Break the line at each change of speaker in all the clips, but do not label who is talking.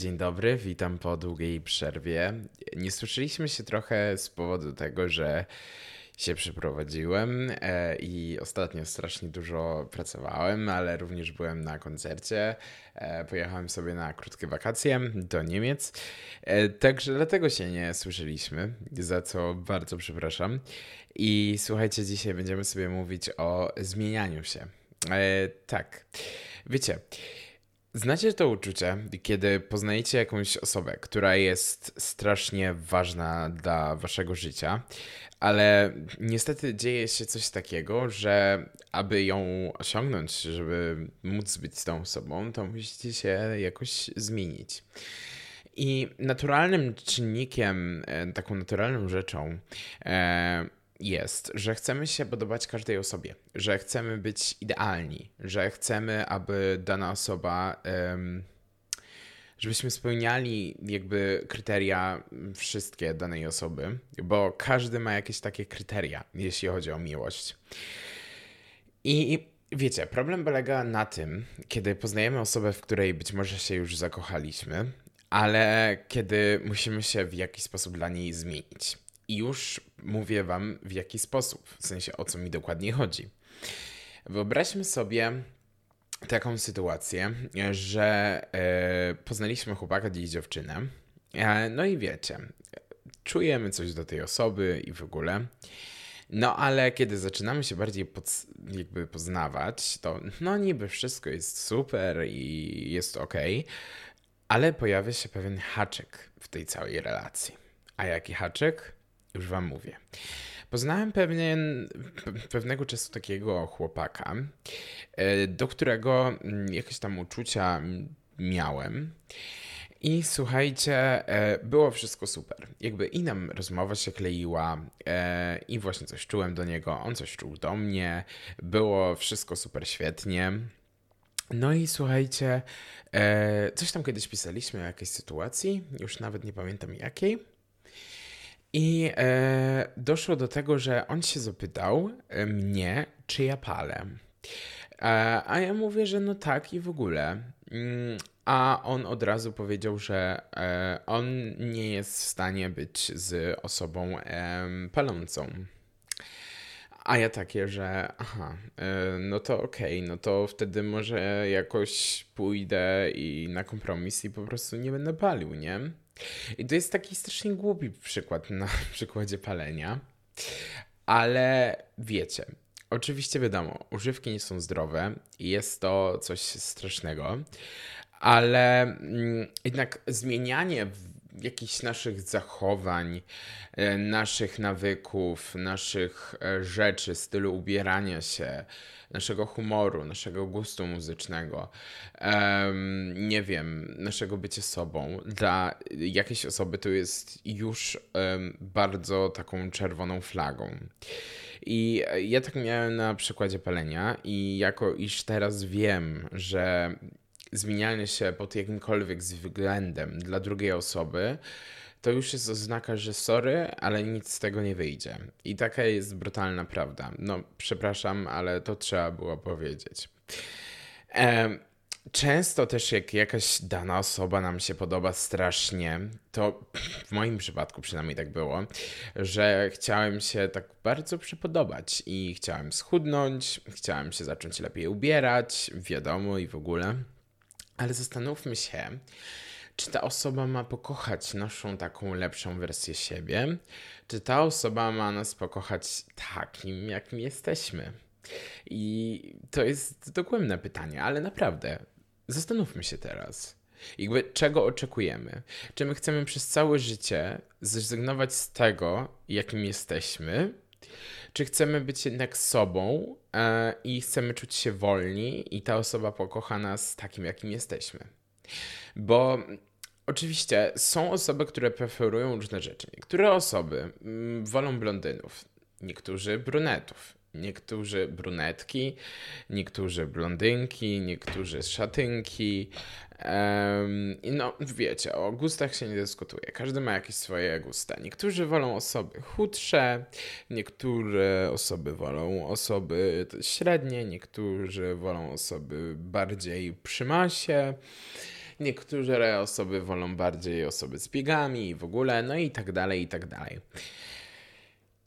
Dzień dobry, witam po długiej przerwie. Nie słyszeliśmy się trochę z powodu tego, że się przeprowadziłem e, i ostatnio strasznie dużo pracowałem, ale również byłem na koncercie. E, pojechałem sobie na krótkie wakacje do Niemiec, e, także dlatego się nie słyszeliśmy, za co bardzo przepraszam. I słuchajcie, dzisiaj będziemy sobie mówić o zmienianiu się. Tak, wiecie. Znacie to uczucie, kiedy poznajecie jakąś osobę, która jest strasznie ważna dla waszego życia, ale niestety dzieje się coś takiego, że aby ją osiągnąć, żeby móc być z tą osobą, to musicie się jakoś zmienić. I naturalnym czynnikiem, e, taką naturalną rzeczą, e, jest, że chcemy się podobać każdej osobie, że chcemy być idealni, że chcemy, aby dana osoba, żebyśmy spełniali jakby kryteria wszystkie danej osoby, bo każdy ma jakieś takie kryteria, jeśli chodzi o miłość. I wiecie, problem polega na tym, kiedy poznajemy osobę, w której być może się już zakochaliśmy, ale kiedy musimy się w jakiś sposób dla niej zmienić. I już mówię Wam w jaki sposób, w sensie o co mi dokładnie chodzi. Wyobraźmy sobie taką sytuację, że e, poznaliśmy chłopaka i dziewczynę. E, no i wiecie, czujemy coś do tej osoby i w ogóle. No ale kiedy zaczynamy się bardziej pod, jakby poznawać, to no niby wszystko jest super i jest ok, ale pojawia się pewien haczyk w tej całej relacji. A jaki haczyk? Już wam mówię. Poznałem pewien, pewnego czasu takiego chłopaka, e, do którego mm, jakieś tam uczucia miałem. I słuchajcie, e, było wszystko super. Jakby i nam rozmowa się kleiła, e, i właśnie coś czułem do niego, on coś czuł do mnie. Było wszystko super świetnie. No i słuchajcie, coś tam kiedyś pisaliśmy o jakiejś sytuacji, już nawet nie pamiętam jakiej. I e, doszło do tego, że on się zapytał e, mnie, czy ja palę. E, a ja mówię, że no tak i w ogóle. Mm, a on od razu powiedział, że e, on nie jest w stanie być z osobą palącą. A ja takie, że aha, e, no to okej, okay, no to wtedy może jakoś pójdę i na kompromis i po prostu nie będę palił, nie? I to jest taki strasznie głupi przykład na przykładzie palenia, ale wiecie, oczywiście wiadomo, używki nie są zdrowe i jest to coś strasznego, ale mm, jednak zmienianie jakichś naszych zachowań, e, naszych nawyków, naszych e, rzeczy, stylu ubierania się, naszego humoru, naszego gustu muzycznego, nie wiem, naszego bycia sobą. Dla jakiejś osoby to jest już bardzo taką czerwoną flagą. I ja tak miałem na przykładzie palenia, i jako iż teraz wiem, że zmienianie się pod jakimkolwiek względem dla drugiej osoby, to już jest oznaka, że sorry, ale nic z tego nie wyjdzie. I taka jest brutalna prawda. No, przepraszam, ale to trzeba było powiedzieć. Często też, jak jakaś dana osoba nam się podoba strasznie, to w moim przypadku przynajmniej tak było, że chciałem się tak bardzo przypodobać i chciałem schudnąć, chciałem się zacząć lepiej ubierać, wiadomo i w ogóle. Ale zastanówmy się, czy ta osoba ma pokochać naszą taką lepszą wersję siebie, czy ta osoba ma nas pokochać takim, jakim jesteśmy. I to jest dogłębne pytanie, ale naprawdę, zastanówmy się teraz. Jakby czego oczekujemy? Czy my chcemy przez całe życie zrezygnować z tego, jakim jesteśmy? Czy chcemy być jednak sobą e, i chcemy czuć się wolni i ta osoba pokocha nas takim, jakim jesteśmy? Bo Oczywiście są osoby, które preferują różne rzeczy. Niektóre osoby mm, wolą blondynów, niektórzy brunetów, niektórzy brunetki, niektórzy blondynki, niektórzy szatynki. Um, no, wiecie, o gustach się nie dyskutuje. Każdy ma jakieś swoje gusta. Niektórzy wolą osoby chudsze, niektóre osoby wolą osoby średnie, niektórzy wolą osoby bardziej przy masie. niektóre osoby wolą bardziej osoby z biegami i w ogóle, no i tak dalej, i tak dalej.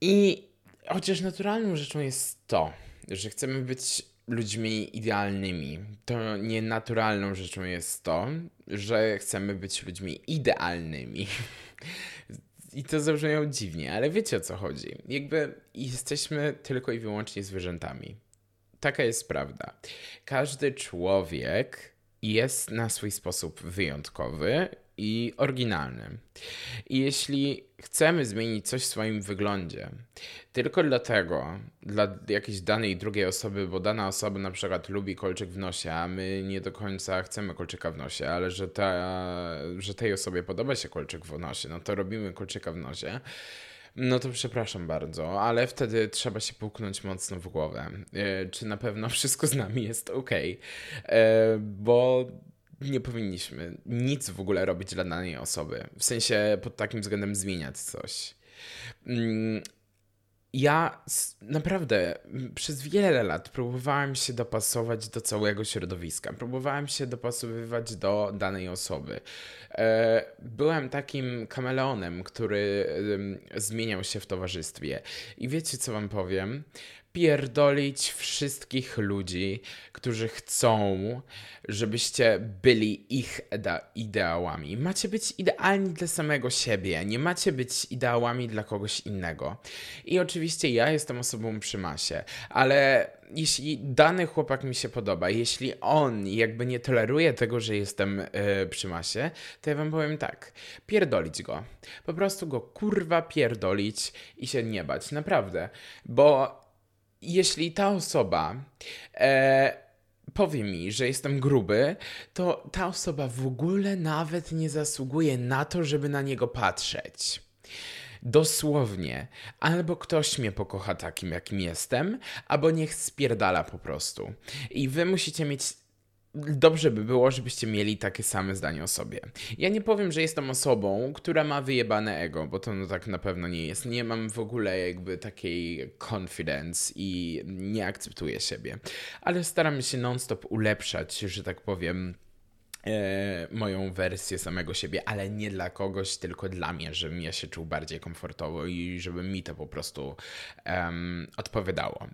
I chociaż naturalną rzeczą jest to, że chcemy być ludźmi idealnymi, to nienaturalną rzeczą jest to, że chcemy być ludźmi idealnymi. I to zabrzmiało dziwnie, ale wiecie o co chodzi. Jakby jesteśmy tylko i wyłącznie zwierzętami. Taka jest prawda. Każdy człowiek jest na swój sposób wyjątkowy i oryginalny. I jeśli chcemy zmienić coś w swoim wyglądzie, tylko dlatego, dla jakiejś danej drugiej osoby, bo dana osoba na przykład lubi kolczyk w nosie, a my nie do końca chcemy kolczyka w nosie, ale że, ta, że tej osobie podoba się kolczyk w nosie, no to robimy kolczyka w nosie. No to przepraszam bardzo, ale wtedy trzeba się puknąć mocno w głowę. E, czy na pewno wszystko z nami jest ok? E, bo nie powinniśmy nic w ogóle robić dla danej osoby. W sensie pod takim względem zmieniać coś. Mm, ja naprawdę przez wiele lat próbowałem się dopasować do całego środowiska. Próbowałem się dopasowywać do danej osoby. E, byłem takim kameleonem, który zmieniał się w towarzystwie. I wiecie, co wam powiem? Pierdolić wszystkich ludzi, którzy chcą, żebyście byli ich ideałami. Macie być idealni dla samego siebie, nie macie być ideałami dla kogoś innego. I oczywiście ja jestem osobą przy masie, ale jeśli dany chłopak mi się podoba, jeśli on jakby nie toleruje tego, że jestem yy, przy masie, to ja wam powiem tak, pierdolić go. Po prostu go kurwa pierdolić i się nie bać, naprawdę. Bo jeśli ta osoba e, powie mi, że jestem gruby, to ta osoba w ogóle nawet nie zasługuje na to, żeby na niego patrzeć. Dosłownie. Albo ktoś mnie pokocha takim, jakim jestem, albo niech spierdala po prostu. I wy musicie mieć dobrze by było, żebyście mieli takie same zdanie o sobie. Ja nie powiem, że jestem osobą, która ma wyjebane ego, bo to no tak na pewno nie jest. Nie mam w ogóle jakby takiej confidence i nie akceptuję siebie. Ale staram się non-stop ulepszać, że tak powiem, e, moją wersję samego siebie, ale nie dla kogoś, tylko dla mnie, żebym ja się czuł bardziej komfortowo i żeby mi to po prostu um, odpowiadało.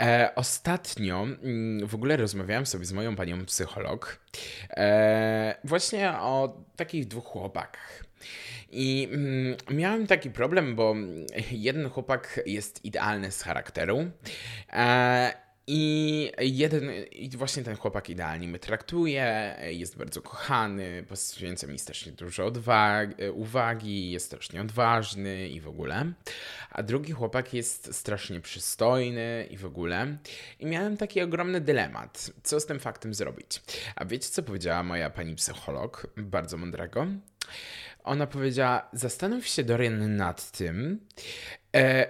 E, ostatnio mm, w ogóle rozmawiałem sobie z moją panią psycholog e, właśnie o takich dwóch chłopakach. I mm, miałem taki problem, bo jeden chłopak jest idealny z charakteru. E, i jeden, i właśnie ten chłopak idealnie mnie traktuje, jest bardzo kochany, poświęca mi strasznie dużo odwagi, uwagi, jest strasznie odważny i w ogóle. A drugi chłopak jest strasznie przystojny i w ogóle. I miałem taki ogromny dylemat, co z tym faktem zrobić. A wiecie, co powiedziała moja pani psycholog, bardzo mądrego? Ona powiedziała: Zastanów się, Dorian, nad tym, e,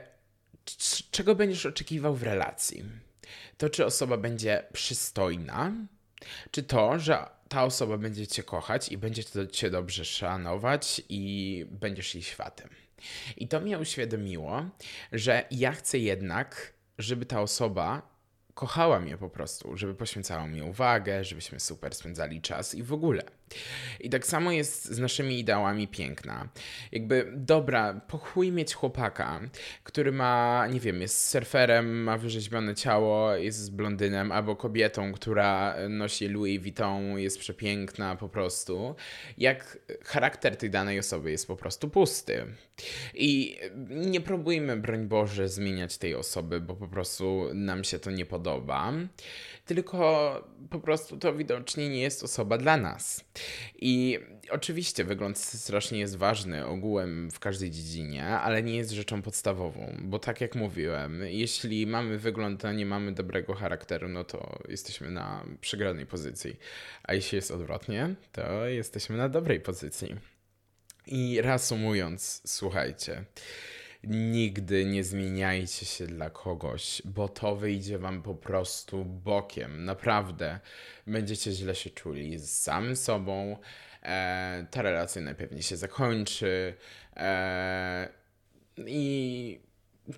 czego będziesz oczekiwał w relacji to czy osoba będzie przystojna, czy to, że ta osoba będzie cię kochać i będzie cię dobrze szanować i będziesz jej światem. I to mnie uświadomiło, że ja chcę jednak, żeby ta osoba kochała mnie po prostu, żeby poświęcała mi uwagę, żebyśmy super spędzali czas i w ogóle. I tak samo jest z naszymi ideałami piękna. Jakby, dobra, pochuj mieć chłopaka, który ma, nie wiem, jest surferem, ma wyrzeźbione ciało, jest blondynem, albo kobietą, która nosi Louis Vuitton, jest przepiękna po prostu, jak charakter tej danej osoby jest po prostu pusty. I nie próbujmy, broń Boże, zmieniać tej osoby, bo po prostu nam się to nie podoba tylko po prostu to widocznie nie jest osoba dla nas. I oczywiście wygląd strasznie jest ważny ogółem w każdej dziedzinie, ale nie jest rzeczą podstawową, bo tak jak mówiłem, jeśli mamy wygląd, a nie mamy dobrego charakteru, no to jesteśmy na przegranej pozycji. A jeśli jest odwrotnie, to jesteśmy na dobrej pozycji. I reasumując, słuchajcie nigdy nie zmieniajcie się dla kogoś, bo to wyjdzie wam po prostu bokiem. Naprawdę będziecie źle się czuli z samym sobą. E, ta relacja najpewniej się zakończy e, i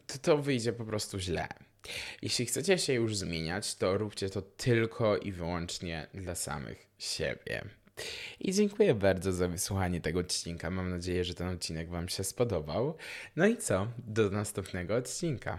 to, to wyjdzie po prostu źle. Jeśli chcecie się już zmieniać, to róbcie to tylko i wyłącznie dla samych siebie. I dziękuję bardzo za wysłuchanie tego odcinka. Mam nadzieję, że ten odcinek Wam się spodobał. No i co? Do następnego odcinka.